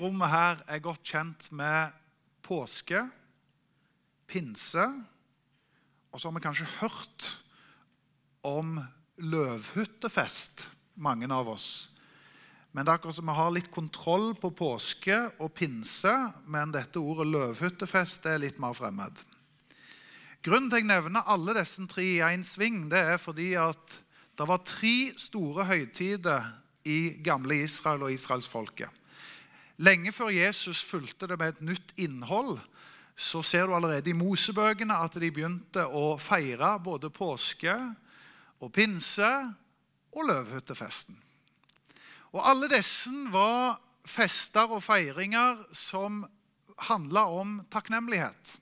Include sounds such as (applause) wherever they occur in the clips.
rommet her er godt kjent med påske, pinse, og så har vi kanskje hørt om løvhyttefest, mange av oss. Men det er akkurat som vi har litt kontroll på påske og pinse, men dette ordet løvhyttefest er litt mer fremmed. Grunnen til at jeg nevner alle disse tre i én sving, det er fordi at det var tre store høytider i gamle Israel og israelsfolket. Lenge før Jesus fulgte det med et nytt innhold, så ser du allerede i Mosebøkene at de begynte å feire både påske og pinse og løvhyttefesten. Og alle disse var fester og feiringer som handla om takknemlighet.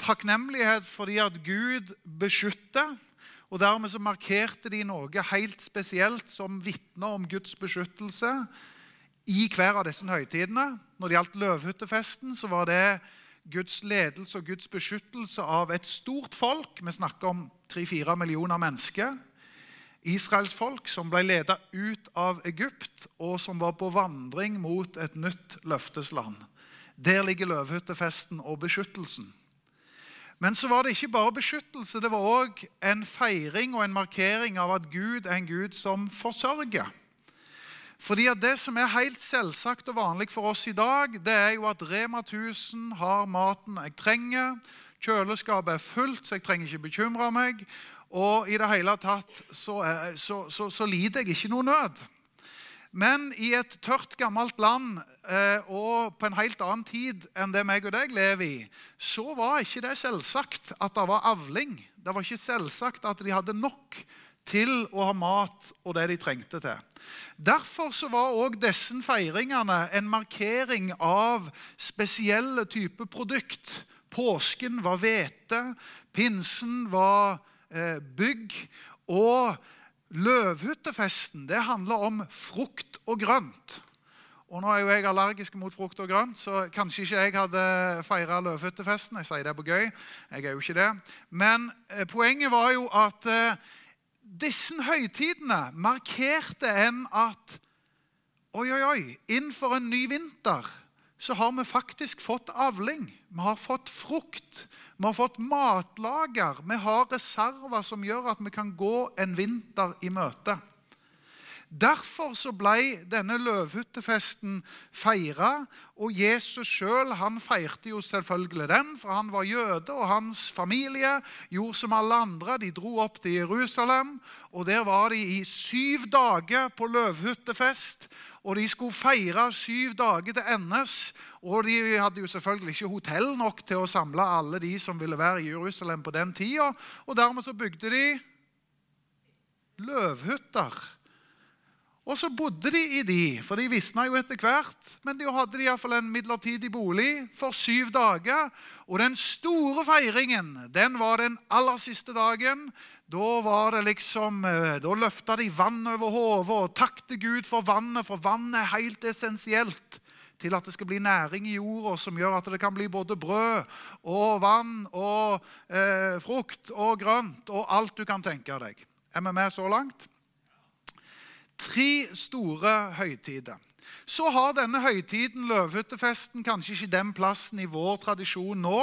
Takknemlighet fordi at Gud beskytter. Og Dermed så markerte de noe helt spesielt som vitner om Guds beskyttelse i hver av disse høytidene. Når det gjaldt løvhyttefesten, så var det Guds ledelse og Guds beskyttelse av et stort folk. Vi snakker om 3-4 millioner mennesker. Israels folk som ble ledet ut av Egypt, og som var på vandring mot et nytt løftesland. Der ligger løvhyttefesten og beskyttelsen. Men så var det ikke bare beskyttelse, det var òg en feiring og en markering av at Gud er en Gud som forsørger. Fordi at Det som er helt selvsagt og vanlig for oss i dag, det er jo at Rema 1000 har maten jeg trenger. Kjøleskapet er fullt, så jeg trenger ikke bekymre meg. Og i det hele tatt så, så, så, så lider jeg ikke noe nød. Men i et tørt, gammelt land eh, og på en helt annen tid enn det meg og deg lever i, så var ikke det selvsagt at det var avling. Det var ikke selvsagt at de hadde nok til å ha mat og det de trengte til. Derfor var òg disse feiringene en markering av spesielle typer produkt. Påsken var hvete, pinsen var eh, bygg. Og Løvhyttefesten det handler om frukt og grønt. Og Nå er jo jeg allergisk mot frukt og grønt, så kanskje ikke jeg hadde feira løvhyttefesten. Jeg sier det på gøy. Jeg er jo ikke det. Men eh, poenget var jo at eh, disse høytidene markerte en at Oi, oi, oi, innenfor en ny vinter så har vi faktisk fått avling. Vi har fått frukt. Vi har fått matlager. Vi har reserver som gjør at vi kan gå en vinter i møte. Derfor så ble denne løvhyttefesten feira, og Jesus sjøl feirte jo selvfølgelig den, for han var jøde, og hans familie gjorde som alle andre. De dro opp til Jerusalem, og der var de i syv dager på løvhyttefest. Og de skulle feire syv dager til endes. Og de hadde jo selvfølgelig ikke hotell nok til å samle alle de som ville være i Jerusalem på den tida. Og dermed så bygde de løvhytter. Og så bodde de i de, for de visna jo etter hvert. Men de hadde de iallfall en midlertidig bolig for syv dager. Og den store feiringen den var den aller siste dagen. Da var det liksom, eh, da løfta de vann over hodet og takte Gud for vannet, for vannet er helt essensielt til at det skal bli næring i jorda som gjør at det kan bli både brød og vann og eh, frukt og grønt og alt du kan tenke deg. Er vi med så langt? Tre store høytider. Så har denne høytiden, løvhyttefesten, kanskje ikke den plassen i vår tradisjon nå.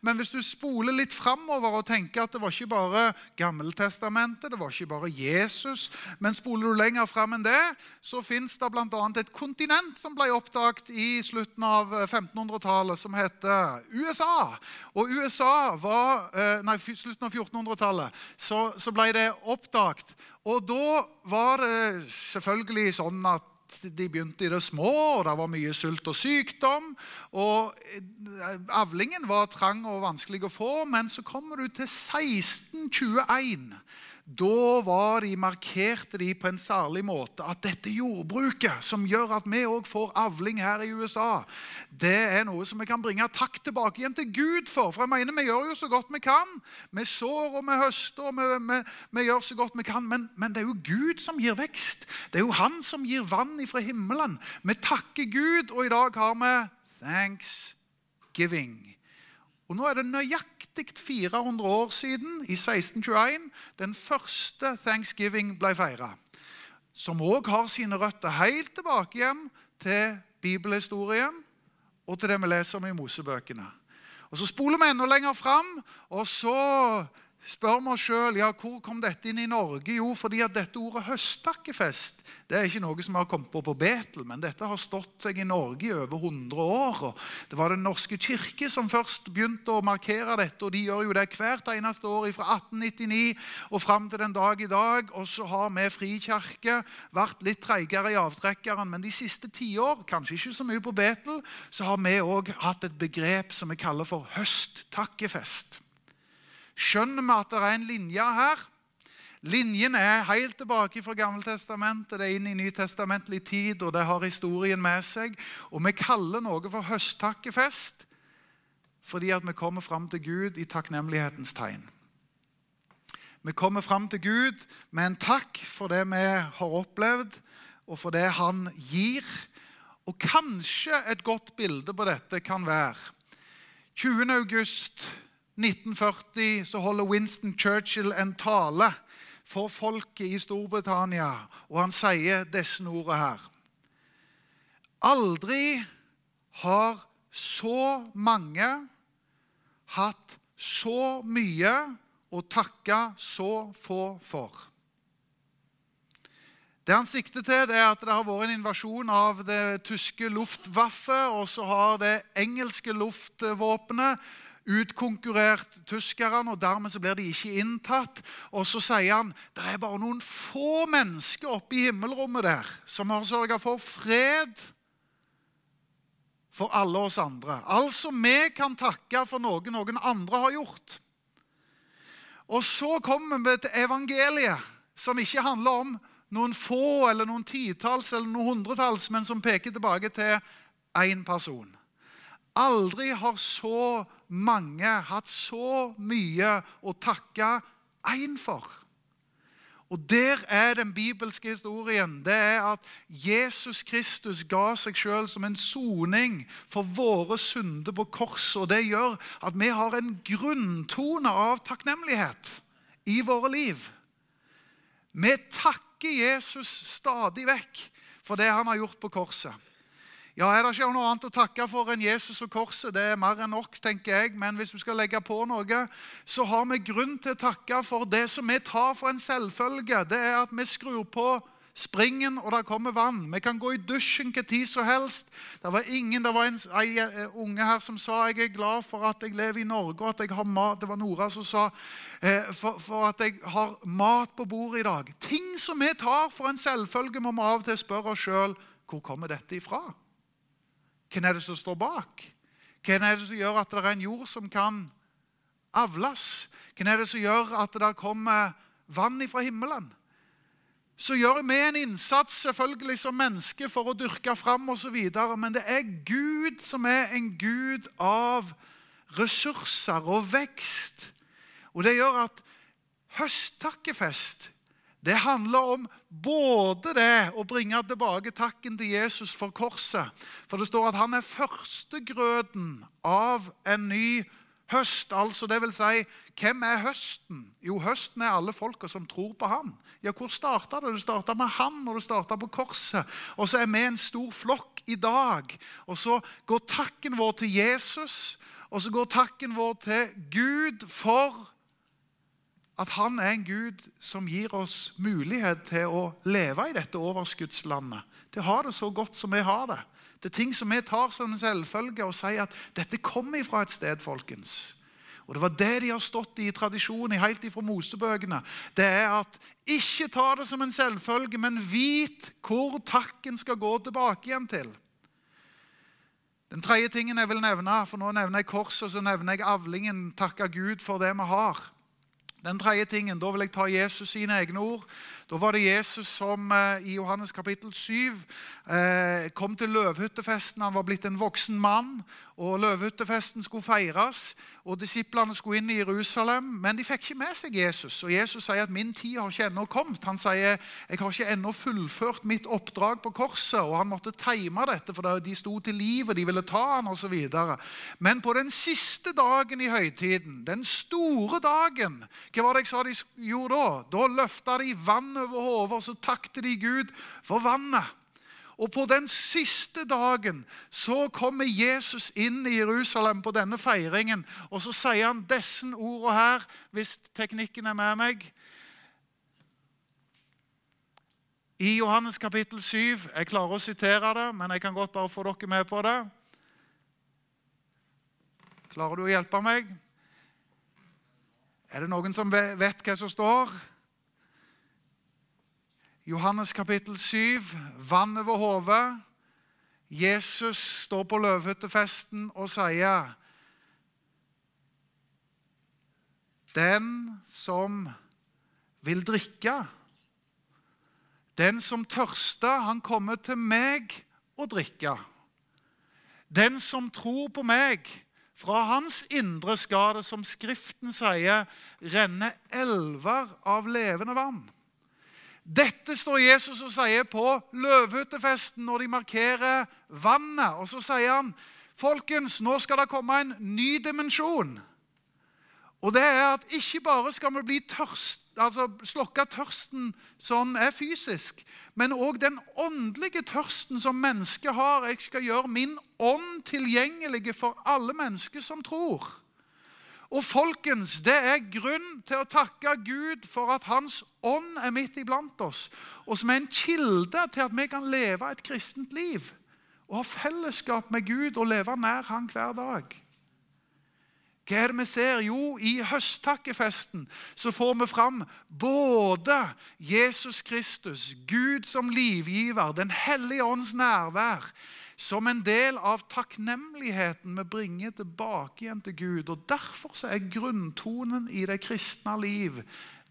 Men hvis du spoler litt framover og tenker at det var ikke bare Gammeltestamentet, det var ikke bare Jesus, men spoler du lenger fram enn det, så fins det bl.a. et kontinent som ble oppdaget i slutten av 1500-tallet, som heter USA. Og USA var, eh, nei, slutten av 1400-tallet så, så ble det oppdaget. Og da var det selvfølgelig sånn at de begynte i det små, og det var mye sult og sykdom. og Avlingen var trang og vanskelig å få, men så kommer du til 1621. Da var de, markerte de på en særlig måte at dette jordbruket, som gjør at vi òg får avling her i USA, det er noe som vi kan bringe takk tilbake igjen til Gud for. For jeg mener, Vi gjør jo så godt vi kan. Vi sår og vi høster og vi, vi, vi gjør så godt vi kan. Men, men, det er jo Gud som gir vekst. Det er jo Han som gir vann ifra himmelen. Vi takker Gud, og i dag har vi thanksgiving. Og Nå er det nøyaktig 400 år siden, i 1621, den første thanksgiving ble feira. Som òg har sine røtter helt tilbake igjen til bibelhistorien og til det vi leser om i Mosebøkene. Og Så spoler vi enda lenger fram, og så spør vi oss sjøl ja, hvor kom dette inn i Norge. Jo, fordi at dette ordet høsttakkefest det er ikke noe som har kommet på på Betel, men dette har stått seg i Norge i over 100 år. og Det var Den norske kirke som først begynte å markere dette, og de gjør jo det hvert eneste år fra 1899 og fram til den dag i dag. Og så har vi frikirke vært litt treigere i avtrekkeren, men de siste tiår, kanskje ikke så mye på Betel, så har vi òg hatt et begrep som vi kaller for høsttakkefest skjønner vi at det er en linje her. Linjen er helt tilbake fra Gammeltestamentet, det er inn i nytestamentlig tid, og det har historien med seg. Og vi kaller noe for høsttakkefest fordi at vi kommer fram til Gud i takknemlighetens tegn. Vi kommer fram til Gud med en takk for det vi har opplevd, og for det han gir. Og kanskje et godt bilde på dette kan være 20. august 1940 så holder Winston Churchill en tale for folket i Storbritannia, og han sier disse ordene her. Aldri har så mange hatt så mye å takke så få for. Det han sikter til, det er at det har vært en invasjon av det tyske Luftwaffe, og så har det engelske luftvåpenet utkonkurrert tyskerne, og dermed så blir de ikke inntatt. Og så sier han det er bare noen få mennesker oppe i himmelrommet der som har sørga for fred for alle oss andre. Altså, vi kan takke for noe noen andre har gjort. Og så kommer vi til evangeliet, som ikke handler om noen få eller noen titalls eller noen hundretalls, men som peker tilbake til én person. Aldri har så mange hatt så mye å takke én for. Og Der er den bibelske historien. Det er at Jesus Kristus ga seg sjøl som en soning for våre synder på korset. Og det gjør at vi har en grunntone av takknemlighet i våre liv. Vi takker Jesus stadig vekk for det han har gjort på korset. Ja, Er det ikke noe annet å takke for enn Jesus og korset? Det er mer enn nok, tenker jeg. Men hvis vi skal legge på noe, så har vi grunn til å takke for det som vi tar for en selvfølge. Det er at vi skrur på springen, og det kommer vann. Vi kan gå i dusjen hva tid som helst. Det var ingen, det var en, en, unge her som sa jeg er glad for at jeg lever i Norge og at jeg har mat. Det var Nora som sa eh, for, for, at jeg har mat på bordet i dag. Ting som vi tar for en selvfølge, må vi av og til spørre oss sjøl hvor kommer dette ifra. Hvem er det som står bak? Hvem er det som gjør at det er en jord som kan avles? Hvem er det som gjør at det kommer vann fra himmelen? Så gjør vi en innsats selvfølgelig som menneske for å dyrke fram osv. Men det er Gud som er en gud av ressurser og vekst. Og det gjør at høsttakkefest det handler om både det å bringe tilbake takken til Jesus for korset. For det står at han er førstegrøten av en ny høst. Altså det vil si, hvem er høsten? Jo, høsten er alle folka som tror på han. Ja, hvor starta det? Det starta med han, og det starta på korset. Og så er vi en stor flokk i dag. Og så går takken vår til Jesus, og så går takken vår til Gud for at han er en Gud som gir oss mulighet til å leve i dette overskuddslandet. Til å ha det så godt som vi har det. Er ting som vi tar som en selvfølge og sier at dette kommer fra et sted. folkens. Og Det var det de har stått i i tradisjonen helt ifra Mosebøkene. Det er at ikke ta det som en selvfølge, men vit hvor takken skal gå tilbake igjen til. Den tredje tingen jeg vil nevne, for nå nevner jeg korset så nevner jeg avlingen. Takke Gud for det vi har. Den tredje tingen, Da vil jeg ta Jesus sine egne ord. Da var det Jesus som eh, i Johannes kapittel 7 eh, kom til løvhyttefesten. Han var blitt en voksen mann, og løvehyttefesten skulle feires. og Disiplene skulle inn i Jerusalem, men de fikk ikke med seg Jesus. Og Jesus sier at 'min tid har ikke ennå kommet'. Han sier 'jeg har ikke ennå fullført mitt oppdrag på korset'. Og han måtte time dette, for de sto til livet, de ville ta han osv. Men på den siste dagen i høytiden, den store dagen, hva var det jeg sa de gjorde da? Da løfta de vann over hodet, og så takket de Gud for vannet. Og på den siste dagen så kommer Jesus inn i Jerusalem på denne feiringen. Og så sier han disse ordene her, hvis teknikken er med meg. I Johannes kapittel 7 Jeg klarer å sitere det, men jeg kan godt bare få dere med på det. Klarer du å hjelpe meg? Er det noen som vet hva som står? Johannes kapittel 7, vann over hodet. Jesus står på løvhyttefesten og sier Den som vil drikke, den som tørster, han kommer til meg og drikker. Den som tror på meg, fra hans indre skal det, som Skriften sier, renne elver av levende vann. Dette står Jesus og sier på løvhyttefesten når de markerer vannet. Og så sier han, 'Folkens, nå skal det komme en ny dimensjon.' Og det er at ikke bare skal vi bli tørst, altså slokke tørsten som er fysisk, men òg den åndelige tørsten som mennesket har. Jeg skal gjøre min ånd tilgjengelig for alle mennesker som tror. Og folkens, det er grunn til å takke Gud for at Hans ånd er midt iblant oss, og som er en kilde til at vi kan leve et kristent liv og ha fellesskap med Gud og leve nær Han hver dag. Hva er det vi ser? Jo, i høsttakkefesten så får vi fram både Jesus Kristus, Gud som livgiver, Den hellige ånds nærvær, som en del av takknemligheten vi bringer tilbake igjen til Gud. Og Derfor er grunntonen i det kristne liv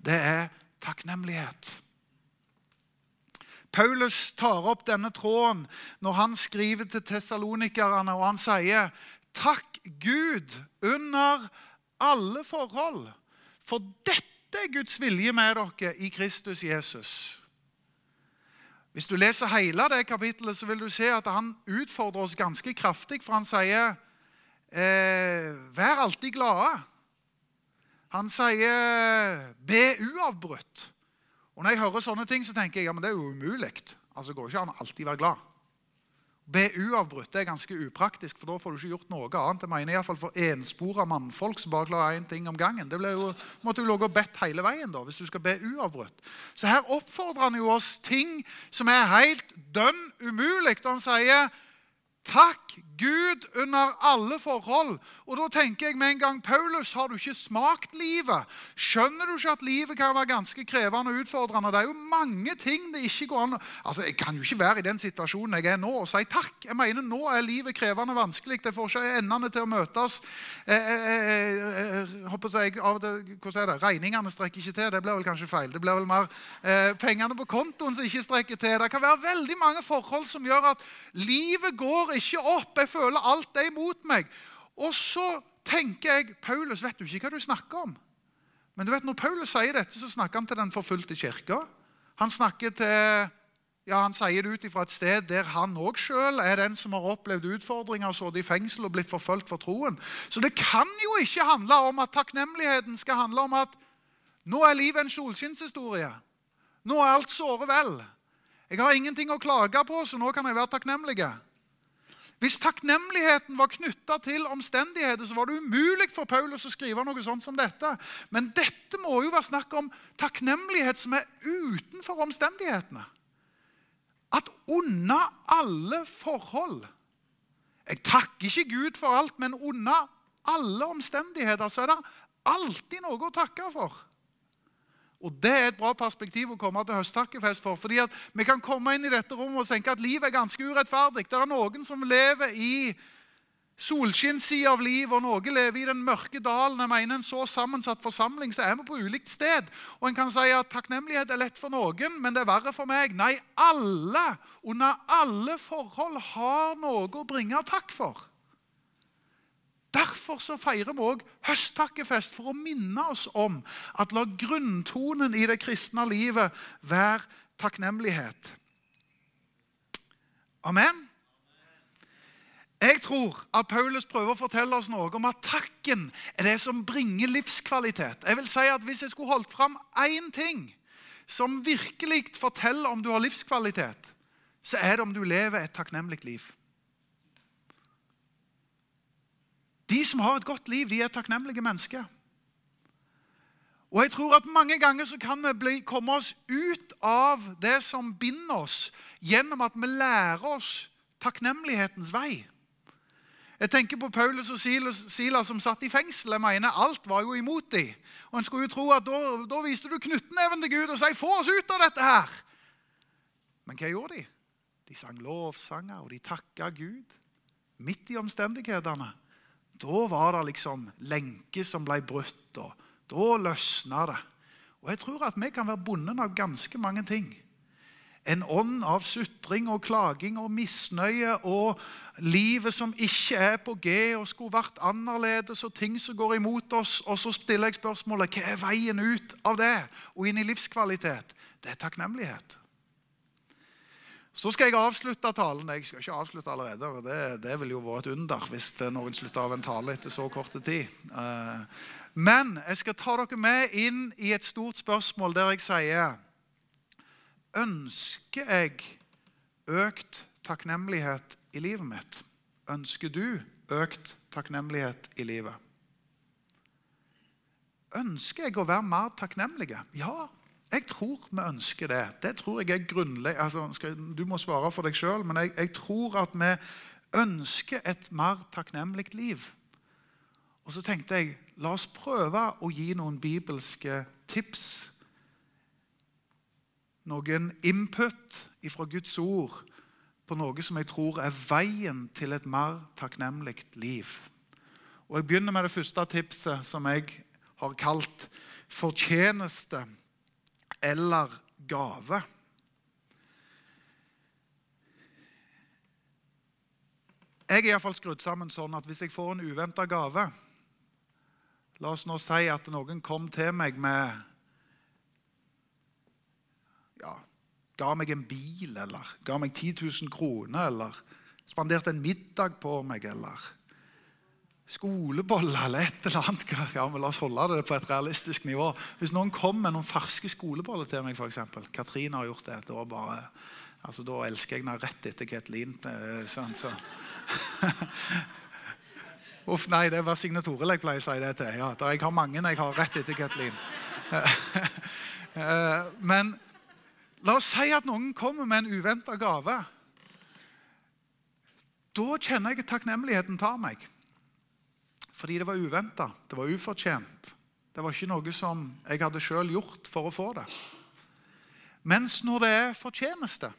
det er takknemlighet. Paulus tar opp denne tråden når han skriver til tessalonikerne, og han sier Takk Gud under alle forhold, for dette er Guds vilje med dere i Kristus Jesus. Hvis du leser hele det kapittelet, så vil du se at han utfordrer oss ganske kraftig. For han sier eh, 'vær alltid glade'. Han sier 'be uavbrutt'. Og Når jeg hører sånne ting, så tenker jeg ja, men det er jo umulig. Altså, går ikke an å alltid være glad. Be uavbrutt det er ganske upraktisk, for da får du ikke gjort noe annet. Jeg mener iallfall For enspora mannfolk som bare klarer én ting om gangen. Det jo, måtte jo ligge og bedt hele veien da, hvis du skal be uavbrutt. Så her oppfordrer han jo oss ting som er helt dønn umulig. Han sier Takk Gud under alle forhold. Og da tenker jeg med en gang, Paulus, har du ikke smakt livet? Skjønner du ikke at livet kan være ganske krevende og utfordrende? Det er jo mange ting det ikke går an Altså, Jeg kan jo ikke være i den situasjonen jeg er nå og si takk. Jeg mener, Nå er livet krevende og vanskelig. Det får ikke endene til å møtes. Eh, eh, eh, håper jeg, av det, hvordan er det? Regningene strekker ikke til. Det blir vel kanskje feil. Det blir vel mer eh, pengene på kontoen som ikke strekker til. Det kan være veldig mange forhold som gjør at livet går ikke opp. Jeg føler alt er imot meg. Og så tenker jeg Paulus, vet du ikke hva du snakker om? Men du vet, når Paulus sier dette, så snakker han til den forfulgte kirka. Han snakker til ja, Han sier det ut fra et sted der han òg sjøl er den som har opplevd utfordringer, sittet i fengsel og blitt forfulgt for troen. Så det kan jo ikke handle om at takknemligheten skal handle om at nå er livet en solskinnshistorie. Nå er alt såre vel. Jeg har ingenting å klage på, så nå kan jeg være takknemlig. Hvis takknemligheten var knytta til omstendigheter, så var det umulig for Paulus å skrive noe sånt som dette. Men dette må jo være snakk om takknemlighet som er utenfor omstendighetene. At unna alle forhold Jeg takker ikke Gud for alt, men unna alle omstendigheter så er det alltid noe å takke for. Og Det er et bra perspektiv å komme til høsttakkefest for. fordi at Vi kan komme inn i dette rommet og tenke at livet er ganske urettferdig. Det er noen som lever i solskinnssida av livet, og noen lever i den mørke dalen. Jeg mener En så sammensatt forsamling så er vi på ulikt sted. Og En kan si at takknemlighet er lett for noen, men det er verre for meg. Nei, alle, under alle forhold, har noe å bringe takk for. Derfor så feirer vi òg høsttakkefest for å minne oss om at la grunntonen i det kristne livet være takknemlighet. Amen. Jeg tror at Paulus prøver å fortelle oss noe om at takken er det som bringer livskvalitet. Jeg vil si at Hvis jeg skulle holdt fram én ting som virkelig forteller om du har livskvalitet, så er det om du lever et takknemlig liv. De som har et godt liv, de er takknemlige mennesker. Og jeg tror at Mange ganger så kan vi bli, komme oss ut av det som binder oss, gjennom at vi lærer oss takknemlighetens vei. Jeg tenker på Paulus og Silas som satt i fengsel. Jeg mener Alt var jo imot dem. Og en skulle jo tro at Da, da viste du knyttneven til Gud og sa 'Få oss ut av dette her'. Men hva gjorde de? De sang lovsanger, og de takka Gud midt i omstendighetene. Da var det liksom lenker som ble brutt, og da løsna det. Og Jeg tror at vi kan være bundet av ganske mange ting. En ånd av sutring og klaging og misnøye og livet som ikke er på G og skulle vært annerledes, og ting som går imot oss. Og så stiller jeg spørsmålet hva er veien ut av det og inn i livskvalitet? Det er takknemlighet. Så skal jeg avslutte talen. Jeg skal ikke avslutte allerede. Det, det ville jo vært et under hvis noen slutter av en tale etter så kort tid. Eh, men jeg skal ta dere med inn i et stort spørsmål der jeg sier Ønsker jeg økt takknemlighet i livet mitt? Ønsker du økt takknemlighet i livet? Ønsker jeg å være mer takknemlig? Ja, jeg tror vi ønsker det. Det tror jeg er grunnleg... Altså, du må svare for deg sjøl, men jeg, jeg, tror at vi ønsker et mer takknemlig liv. Og så tenkte jeg la oss prøve å gi noen bibelske tips. Noen input fra Guds ord på noe som jeg tror er veien til et mer takknemlig liv. Og Jeg begynner med det første tipset, som jeg har kalt fortjeneste eller gave. Jeg er iallfall skrudd sammen sånn at hvis jeg får en uventa gave La oss nå si at noen kom til meg med ja, ga meg en bil, eller ga meg 10 000 kroner, eller spanderte en middag på meg, eller skoleboller eller et eller annet. (laughs) Ja, men La oss holde det på et realistisk nivå. Hvis noen kom med noen ferske skoleboller til meg, f.eks. Katrine har gjort det. Da, bare, altså, da elsker jeg henne rett etter Ketlin. Eh, sånn, så. (laughs) Uff, nei, det var Signe Toril jeg pleier å si det til. Ja, jeg har mange jeg har rett etter Ketlin. (laughs) Eh, men La oss si at noen kommer med en uventa gave. Da kjenner jeg at takknemligheten tar meg. Fordi det var uventa, det var ufortjent. Det var ikke noe som jeg hadde sjøl gjort for å få det. Mens når det er fortjeneste,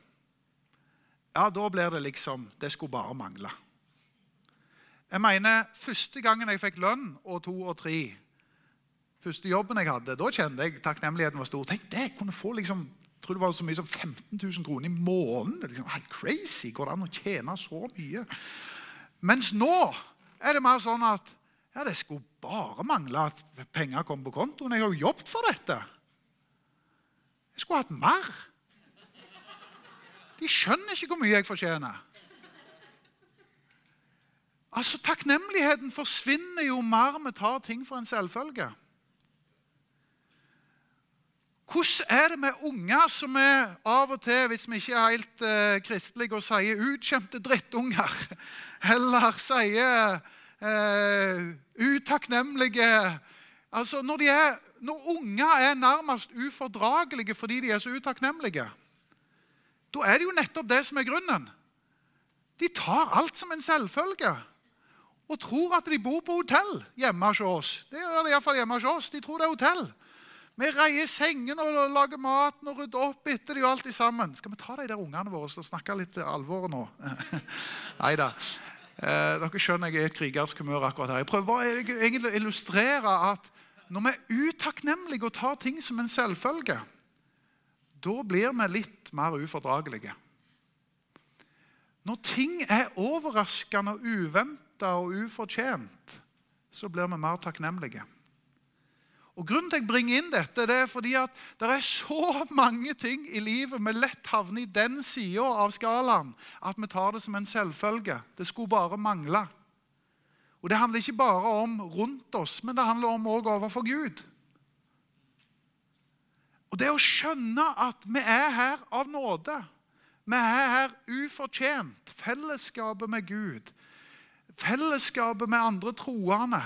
ja, da blir det liksom Det skulle bare mangle. Jeg mener, Første gangen jeg fikk lønn og to og tre, første jobben jeg hadde, da kjente jeg takknemligheten var stor. Tenk det, jeg kunne få liksom jeg tror det var så mye som 15 000 kroner i måneden. Det er liksom, helt crazy. Går det an å tjene så mye? Mens nå er det mer sånn at ja, det skulle bare mangle at penger kom på kontoen. Jeg har jo jobbet for dette. Jeg skulle hatt mer. De skjønner ikke hvor mye jeg fortjener. Altså, Takknemligheten forsvinner jo mer vi tar ting for en selvfølge. Hvordan er det med unger som er av og til, hvis vi ikke er helt uh, kristelige, og sier utkjemte drittunger', (laughs) eller sier uh, 'utakknemlige' Altså, når, er, når unger er nærmest ufordragelige fordi de er så utakknemlige, da er det jo nettopp det som er grunnen. De tar alt som en selvfølge og tror at de bor på hotell hjemme hos oss. Det gjør de iallfall hjemme hos oss. De tror det er hotell. Vi reier sengene og lager maten og rydder opp etter dem. alltid sammen. Skal vi ta de der ungene våre og snakke litt alvor nå? (laughs) Nei da. Eh, dere skjønner jeg er i et krigersk humør akkurat her. Jeg prøver bare egentlig å illustrere at når vi er utakknemlige og tar ting som en selvfølge, da blir vi litt mer ufordragelige. Når ting er overraskende og uventa og ufortjent, så blir vi mer takknemlige. Og Grunnen til at jeg bringer inn dette, det er fordi at det er så (laughs) mange ting i livet vi lett havner i den sida av skalaen at vi tar det som en selvfølge. Det skulle bare mangle. Og Det handler ikke bare om rundt oss, men det handler om òg overfor Gud. Og Det å skjønne at vi er her av nåde Vi er her ufortjent. Fellesskapet med Gud. Fellesskapet med andre troende.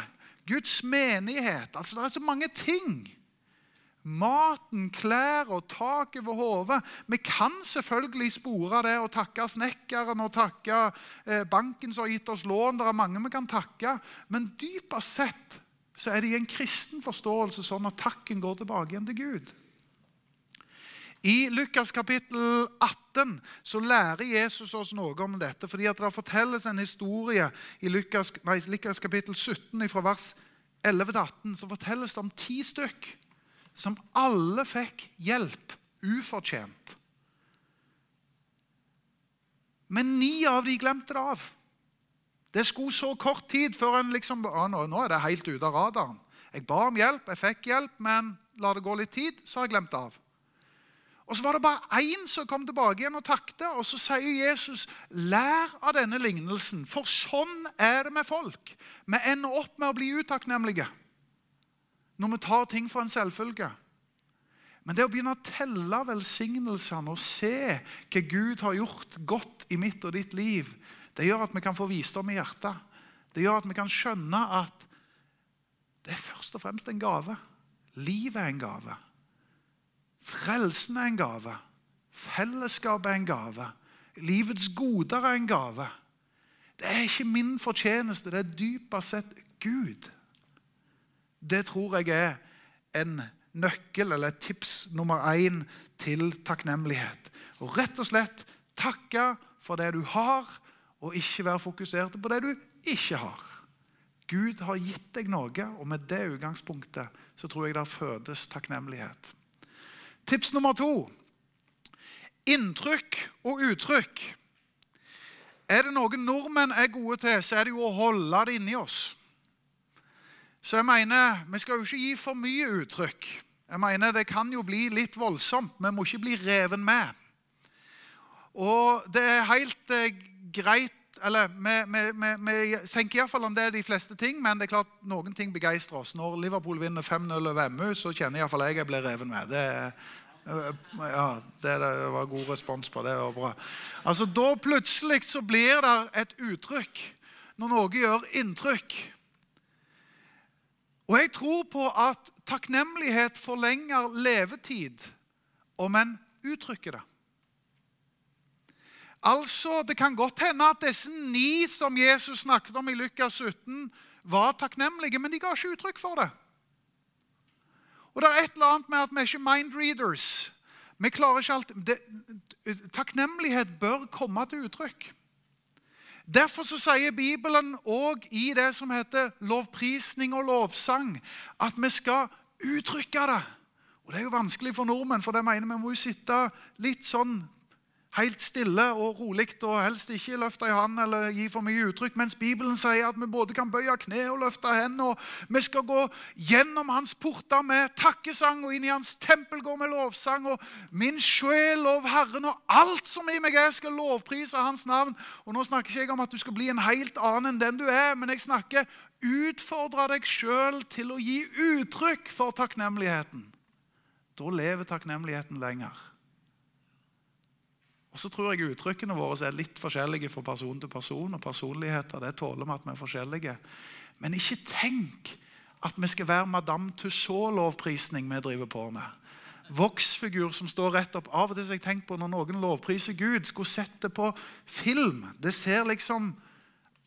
Guds menighet. Altså, Det er så mange ting. Maten, klær og tak over hodet. Vi kan selvfølgelig spore det og takke snekkeren og takke eh, banken som har gitt oss lån. Det er mange vi kan takke. Men dypest sett så er det i en kristen forståelse sånn at takken går tilbake igjen til Gud. I Lukas kapittel 18 så lærer Jesus oss noe om dette. fordi at Det fortelles en historie i Lukas, nei, Lukas kapittel 17 fra vers 11 til 18. Så fortelles det om ti stykk som alle fikk hjelp ufortjent. Men ni av de glemte det av. Det skulle så kort tid før en liksom å, nå, nå er det helt ute av radaren. Jeg ba om hjelp, jeg fikk hjelp, men la det gå litt tid, så har jeg glemt det av. Og Så var det bare én som kom tilbake igjen og takte. Og så sier Jesus, 'Lær av denne lignelsen', for sånn er det med folk. Vi ender opp med å bli utakknemlige når vi tar ting for en selvfølge. Men det å begynne å telle velsignelsene og se hva Gud har gjort godt i mitt og ditt liv, det gjør at vi kan få visdom i hjertet. Det gjør at vi kan skjønne at det er først og fremst en gave. Livet er en gave. Frelsen er en gave. Fellesskapet er en gave. Livets goder er en gave. Det er ikke min fortjeneste, det er dypest sett Gud. Det tror jeg er en nøkkel eller tips nummer én til takknemlighet. Og rett og slett takke for det du har, og ikke være fokusert på det du ikke har. Gud har gitt deg noe, og med det utgangspunktet så tror jeg der fødes takknemlighet. Tips nummer to inntrykk og uttrykk. Er det noe nordmenn er gode til, så er det jo å holde det inni oss. Så jeg mener, Vi skal jo ikke gi for mye uttrykk. Jeg mener, Det kan jo bli litt voldsomt. Vi må ikke bli reven med. Og det er helt eh, eller Vi tenker iallfall om det de fleste ting, men det er klart noen ting begeistrer oss. Når Liverpool vinner 5-0 over MU, så kjenner iallfall jeg jeg blir reven med. Det, ja, det, det, var god respons på det. var bra. Altså, Da plutselig så blir det et uttrykk når noe gjør inntrykk. Og jeg tror på at takknemlighet forlenger levetid om en uttrykker det. Altså, Det kan godt hende at disse ni som Jesus snakket om i Lukas 17, var takknemlige, men de ga ikke uttrykk for det. Og det er et eller annet med at vi er ikke mindreaders. Vi klarer ikke alt. Det, takknemlighet bør komme til uttrykk. Derfor så sier Bibelen òg i det som heter lovprisning og lovsang, at vi skal uttrykke det. Og Det er jo vanskelig for nordmenn, for det mener vi må jo sitte litt sånn helt stille og rolig og helst ikke løfte i hånd eller gi for mye uttrykk. Mens Bibelen sier at vi både kan bøye kne og løfte hendene. og Vi skal gå gjennom hans porter med takkesang og inn i hans tempel går med lovsang. og Min sjel lov Herren, og alt som i meg er, skal lovprise hans navn. Og Nå snakker ikke jeg om at du skal bli en helt annen enn den du er, men jeg snakker utfordre deg sjøl til å gi uttrykk for takknemligheten. Da lever takknemligheten lenger. Og så tror jeg uttrykkene våre er litt forskjellige fra person til person. og personligheter, Det tåler vi at vi er forskjellige. Men ikke tenk at vi skal være Madame Tussaud-lovprisning vi driver på med. Voksfigur som står rett opp. Av og til har jeg tenkt på når noen lovpriser Gud, skulle sett det på film. Det ser liksom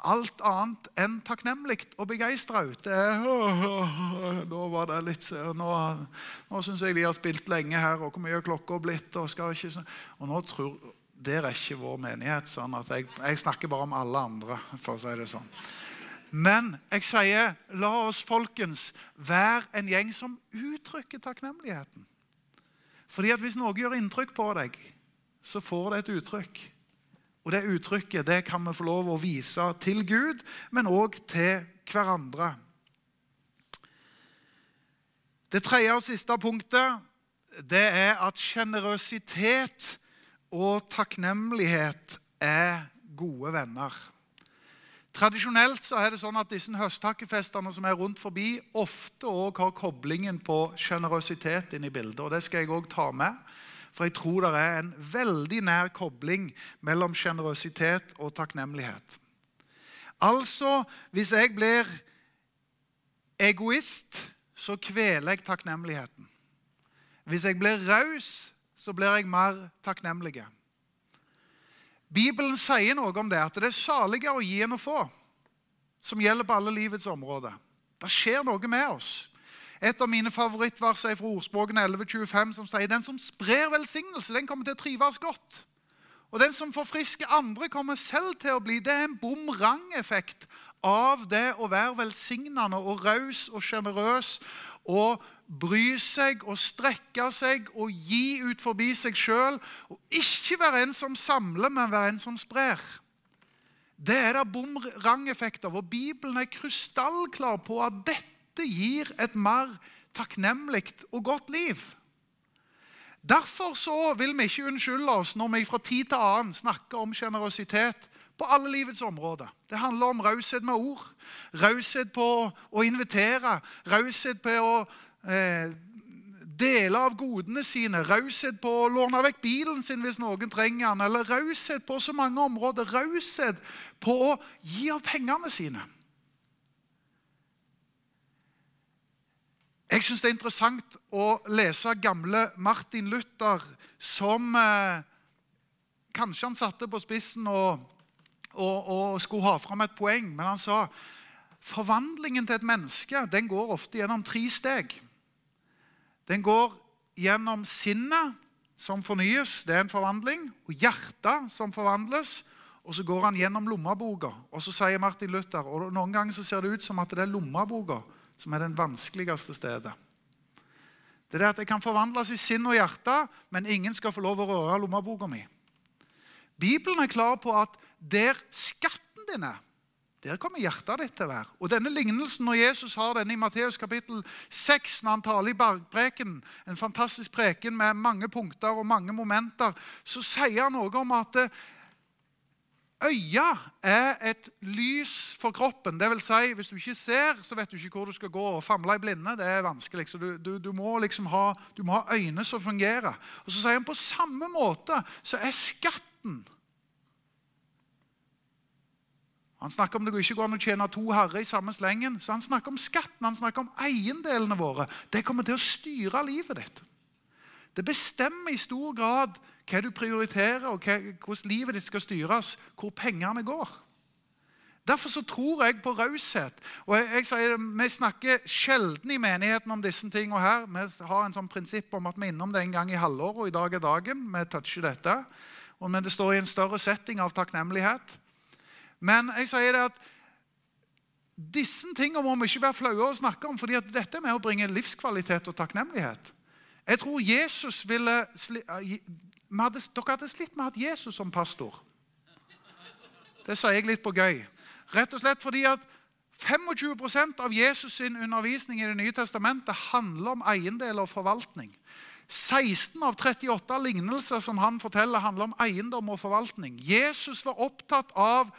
alt annet enn takknemlig og begeistra ut. Det er, (laughs) nå var det litt Nå, nå syns jeg de har spilt lenge her, og hvor mye er har blitt? Og, skal ikke, og nå tror, der er ikke vår menighet. sånn at jeg, jeg, snakker bare om alle andre, for å si det sånn. Men jeg sier, la oss folkens være en gjeng som uttrykker takknemligheten. Fordi at Hvis noe gjør inntrykk på deg, så får det et uttrykk. Og Det uttrykket det kan vi få lov å vise til Gud, men òg til hverandre. Det tredje og siste punktet det er at sjenerøsitet og takknemlighet er gode venner. Tradisjonelt så er det sånn at disse høsttakkefestene som er rundt forbi, ofte også har koblingen på sjenerøsitet inn i bildet. og Det skal jeg òg ta med. For jeg tror det er en veldig nær kobling mellom sjenerøsitet og takknemlighet. Altså, hvis jeg blir egoist, så kveler jeg takknemligheten. Hvis jeg blir raus, så blir jeg mer takknemlig. Bibelen sier noe om det, at det er saligere å gi enn å få. Som gjelder på alle livets områder. Det skjer noe med oss. Et av mine favorittvers er fra Ordspråkene 1125, som sier den som sprer velsignelse, den kommer til å trives godt. Og den som forfrisker andre, kommer selv til å bli. Det er en bumerangeffekt av det å være velsignende og raus og sjenerøs og bry seg og strekke seg og gi ut forbi seg sjøl. Og ikke være en som samler, men være en som sprer. Det er det bumerangeffekter. Og Bibelen er krystallklar på at dette gir et mer takknemlig og godt liv. Derfor så vil vi ikke unnskylde oss når vi fra tid til annen snakker om sjenerøsitet på alle livets områder. Det handler om raushet med ord, raushet på å invitere, raushet på å eh, dele av godene sine, raushet på å låne vekk bilen sin hvis noen trenger den, eller raushet på så mange områder, raushet på å gi av pengene sine. Jeg syns det er interessant å lese gamle Martin Luther, som eh, Kanskje han satte på spissen og, og, og skulle ha fram et poeng, men han sa forvandlingen til et menneske den går ofte gjennom tre steg. Den går gjennom sinnet, som fornyes, det er en forvandling, og hjertet, som forvandles. Og så går han gjennom lommeboka, og så sier Martin Luther og Noen ganger så ser det ut som at det er lommeboka som er den vanskeligste stedet. Det er det at Jeg kan forvandles i sinn og hjerte, men ingen skal få lov å røre lommeboka mi. Bibelen er klar på at der skatten din er, der kommer hjertet ditt til å være. Og denne lignelsen, Når Jesus har denne i Matteus kapittel 6, når han taler i bergpreken, en fantastisk preken med mange punkter og mange momenter, så sier han noe om at øya er et lys for kroppen. Det vil si, Hvis du ikke ser, så vet du ikke hvor du skal gå. og Famle i blinde det er vanskelig. så du, du, du, må liksom ha, du må ha øyne som fungerer. Og Så sier han på samme måte så er skatten han snakker om det ikke går an å tjene to herrer i samme slengen. Så han snakker om skatten, han snakker om eiendelene våre. Det kommer til å styre livet ditt. Det bestemmer i stor grad hva du prioriterer, og hvordan livet ditt skal styres, hvor pengene går. Derfor så tror jeg på raushet. Og jeg, jeg sier, Vi snakker sjelden i menigheten om disse tingene her. Vi har en sånn prinsipp om at vi er innom det en gang i halvåret, og i dag er dagen. Vi toucher dette. Men det står i en større setting av takknemlighet. Men jeg sier det at disse tingene må vi ikke være flaue å snakke om, fordi dette er med å bringe livskvalitet og takknemlighet. Jeg tror Jesus ville hadde, Dere hadde slitt med å ha Jesus som pastor. Det sier jeg litt på gøy. Rett og slett fordi at 25% av Jesus' sin undervisning i Det nye testamentet handler om eiendel og forvaltning. 16 av 38 lignelser som han forteller, handler om eiendom og forvaltning. Jesus var opptatt av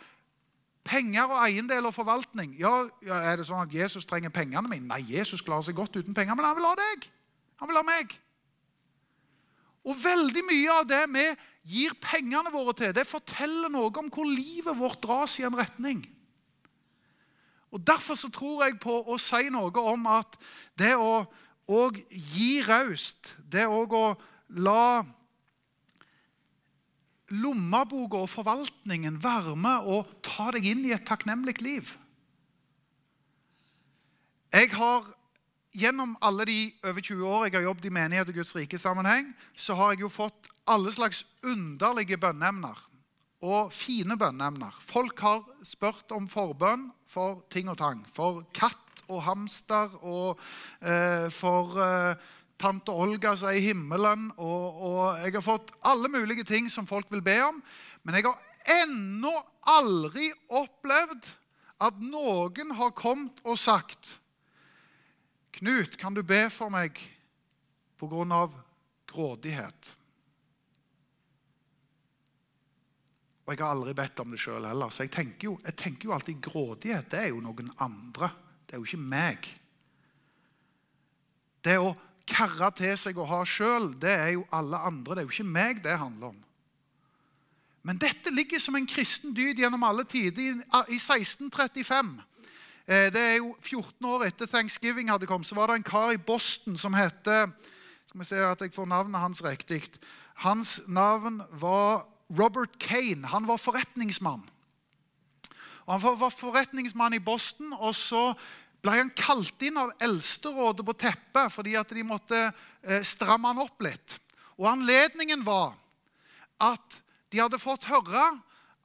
Penger og eiendel og forvaltning. Ja, Er det sånn at Jesus trenger pengene mine? Nei, Jesus klarer seg godt uten penger, men han vil ha deg. Han vil ha meg. Og veldig mye av det vi gir pengene våre til, det forteller noe om hvor livet vårt dras i en retning. Og Derfor så tror jeg på å si noe om at det å gi raust, det å la lommeboka og forvaltningen være med og ta deg inn i et takknemlig liv. Jeg har Gjennom alle de over 20 år jeg har jobbet i menighet og Guds rike sammenheng, så har jeg jo fått alle slags underlige bønneemner. Og fine bønneemner. Folk har spurt om forbønn for ting og tang. For katt og hamster og eh, for eh, tante Olga som er i himmelen. Og, og, jeg har fått alle mulige ting som folk vil be om. Men jeg har ennå aldri opplevd at noen har kommet og sagt Knut, kan du be for meg på grunn av grådighet? Og jeg har aldri bedt om det sjøl heller. Så jeg tenker, jo, jeg tenker jo alltid grådighet det er jo noen andre. Det er jo ikke meg. Det å karre til seg å ha sjøl, det er jo alle andre. Det er jo ikke meg det handler om. Men dette ligger som en kristen dyd gjennom alle tider. I 1635 eh, det er jo 14 år etter thanksgiving hadde kommet, så var det en kar i Boston som het Skal vi se at jeg får navnet hans riktig. Hans navn var Robert Kane. Han var forretningsmann. Og han var forretningsmann i Boston, og så ble han kalt inn av Eldsterådet på teppet fordi at de måtte eh, stramme han opp litt. Og Anledningen var at de hadde fått høre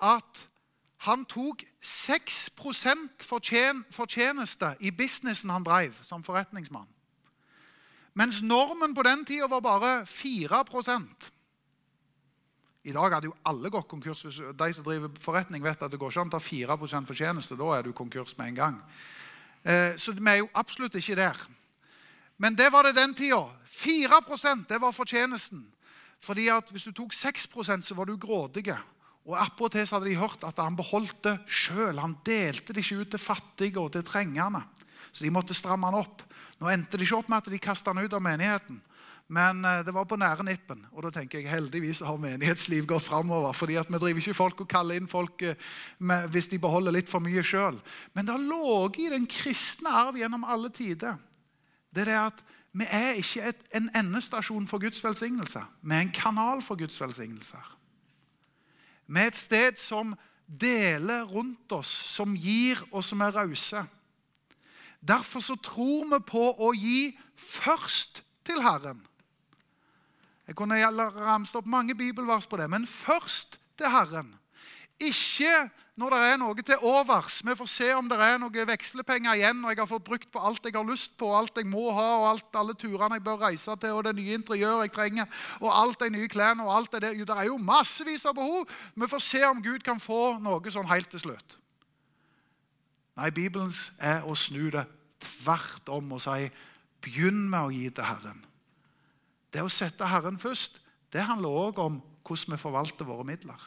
at han tok 6 fortjen fortjeneste i businessen han drev som forretningsmann. Mens normen på den tida var bare 4 I dag hadde jo alle gått konkurs. De som driver forretning, vet at det går ikke an å ta 4% fortjeneste. Da er du konkurs med en gang. Eh, så vi er jo absolutt ikke der. Men det var det den tida. 4 det var fortjenesten. Fordi at Hvis du tok 6% så var du grådig. Og Attpåtil hadde de hørt at han beholdt det sjøl. Han delte det ikke ut til fattige og til trengende. Så de måtte stramme han opp. Nå endte det ikke opp med at de kasta han ut av menigheten. Men eh, det var på nære nippen. Og da tenker jeg heldigvis har menighetsliv gått framover. fordi vi driver ikke folk og kaller inn folk eh, med, hvis de beholder litt for mye sjøl. Men det har ligget i den kristne arv gjennom alle tider. Det er det at vi er ikke et, en endestasjon for Guds velsignelse. Vi er en kanal for Guds velsignelser. Er et sted som deler rundt oss, som gir, og som er rause. Derfor så tror vi på å gi først til Herren. Jeg kunne ramset opp mange bibelvers på det, men først til Herren. Ikke når det er noe til overs. Vi får se om det er noe vekslepenger igjen, og jeg har fått brukt på alt jeg har lyst på, og alt jeg må ha, og alt, alle turene jeg bør reise til, og det nye interiøret jeg trenger, og alt de nye klærne og alt det der. Det er jo massevis av behov. Vi får se om Gud kan få noe sånn helt til slutt. Nei, Bibelens er å snu det tvert om og si begynn med å gi til Herren. Det å sette Herren først det handler òg om hvordan vi forvalter våre midler.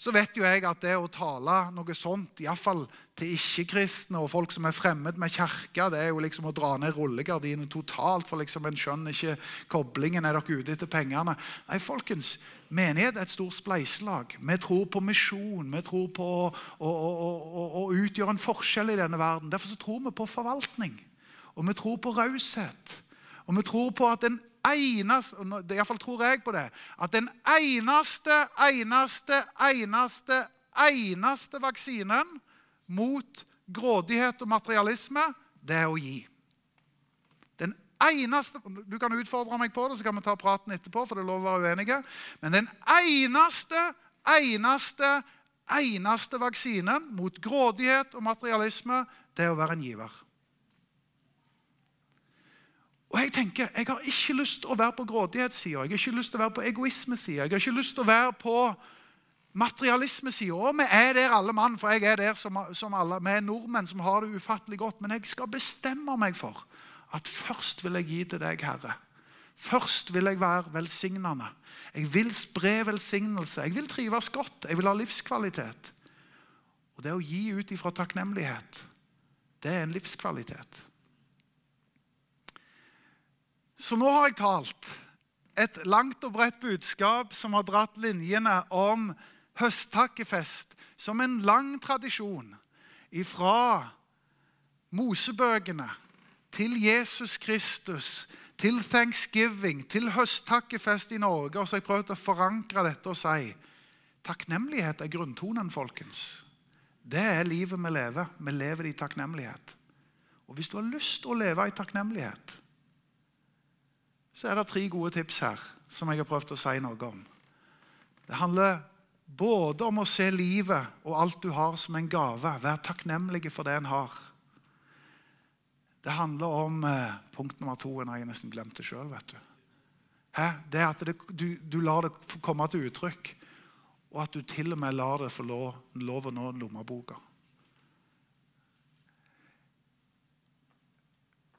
Så vet jo jeg at det å tale noe sånt, iallfall til ikke-kristne og folk som er fremmed med kirka, det er jo liksom å dra ned rullegardinen totalt, for liksom en skjønner ikke koblingen. Er dere ute etter pengene? Nei, folkens. Menighet er et stort spleiselag. Vi tror på misjon. Vi tror på å, å, å, å utgjøre en forskjell i denne verden. Derfor så tror vi på forvaltning. Og vi tror på raushet. Og vi tror på at den eneste Iallfall tror jeg på det. At den eneste, eneste, eneste, eneste vaksinen mot grådighet og materialisme, det er å gi. Den eneste, Du kan utfordre meg på det, så kan vi ta praten etterpå. for det er lov å være uenige. Men den eneste, eneste, eneste vaksinen mot grådighet og materialisme, det er å være en giver. Og Jeg tenker, jeg har ikke lyst til å være på grådighetssida, jeg har ikke lyst til å være på egoismesida, jeg har ikke lyst til å være på materialismesida. Og vi er der alle mann, for jeg er der som, som alle. Vi er nordmenn som har det ufattelig godt. Men jeg skal bestemme meg for at først vil jeg gi til deg, Herre. Først vil jeg være velsignende. Jeg vil spre velsignelse. Jeg vil trives godt. Jeg vil ha livskvalitet. Og det å gi ut ifra takknemlighet, det er en livskvalitet. Så nå har jeg talt et langt og bredt budskap som har dratt linjene om høsttakkefest som en lang tradisjon ifra Mosebøkene til Jesus Kristus, til thanksgiving, til høsttakkefest i Norge. Og så har jeg prøvd å forankre dette og si takknemlighet er grunntonen, folkens. Det er livet vi lever. Vi lever i takknemlighet. Og hvis du har lyst til å leve i takknemlighet, så er det tre gode tips her som jeg har prøvd å si noe om. Det handler både om å se livet og alt du har, som en gave. Vær takknemlig for det en har. Det handler om eh, punkt nummer to. Når jeg nesten glemt det sjøl. Det at det, du, du, lar det komme til uttrykk, og at du til og med lar det få lov, lov å nå lommeboka.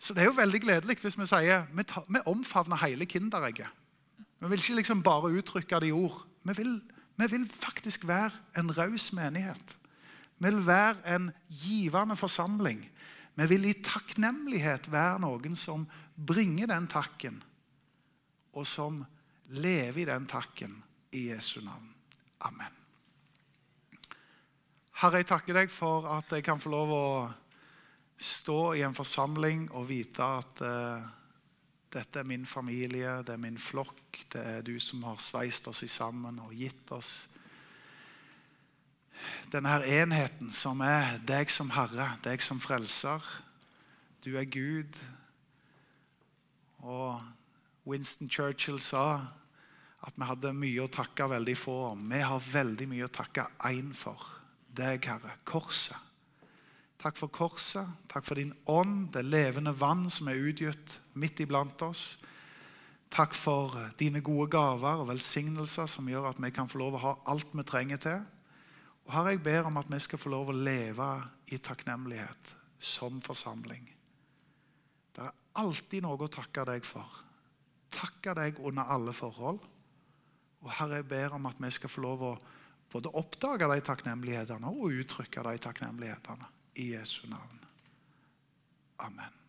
Så det er jo veldig gledelig hvis vi sier vi, tar, vi omfavner hele Kinderegget. Vi vil ikke liksom bare uttrykke det i ord. Vi vil, vi vil faktisk være en raus menighet. Vi vil være en givende forsamling. Vi vil i takknemlighet være noen som bringer den takken, og som lever i den takken i Jesu navn. Amen. Herre, jeg takker deg for at jeg kan få lov å stå i en forsamling og vite at uh, dette er min familie, det er min flokk. Det er du som har sveist oss sammen og gitt oss denne her enheten som er deg som Herre, deg som frelser. Du er Gud. Og Winston Churchill sa at vi hadde mye å takke veldig få om. Vi har veldig mye å takke én for. Deg, Herre. Korset. Takk for korset. Takk for din ånd, det levende vann som er utgitt midt iblant oss. Takk for dine gode gaver og velsignelser som gjør at vi kan få lov å ha alt vi trenger til. Og Herre, jeg ber om at vi skal få lov å leve i takknemlighet som forsamling. Det er alltid noe å takke deg for. Takke deg under alle forhold. Og Herre, jeg ber om at vi skal få lov å både oppdage de takknemlighetene og uttrykke de takknemlighetene. I Jesu navn. Amen.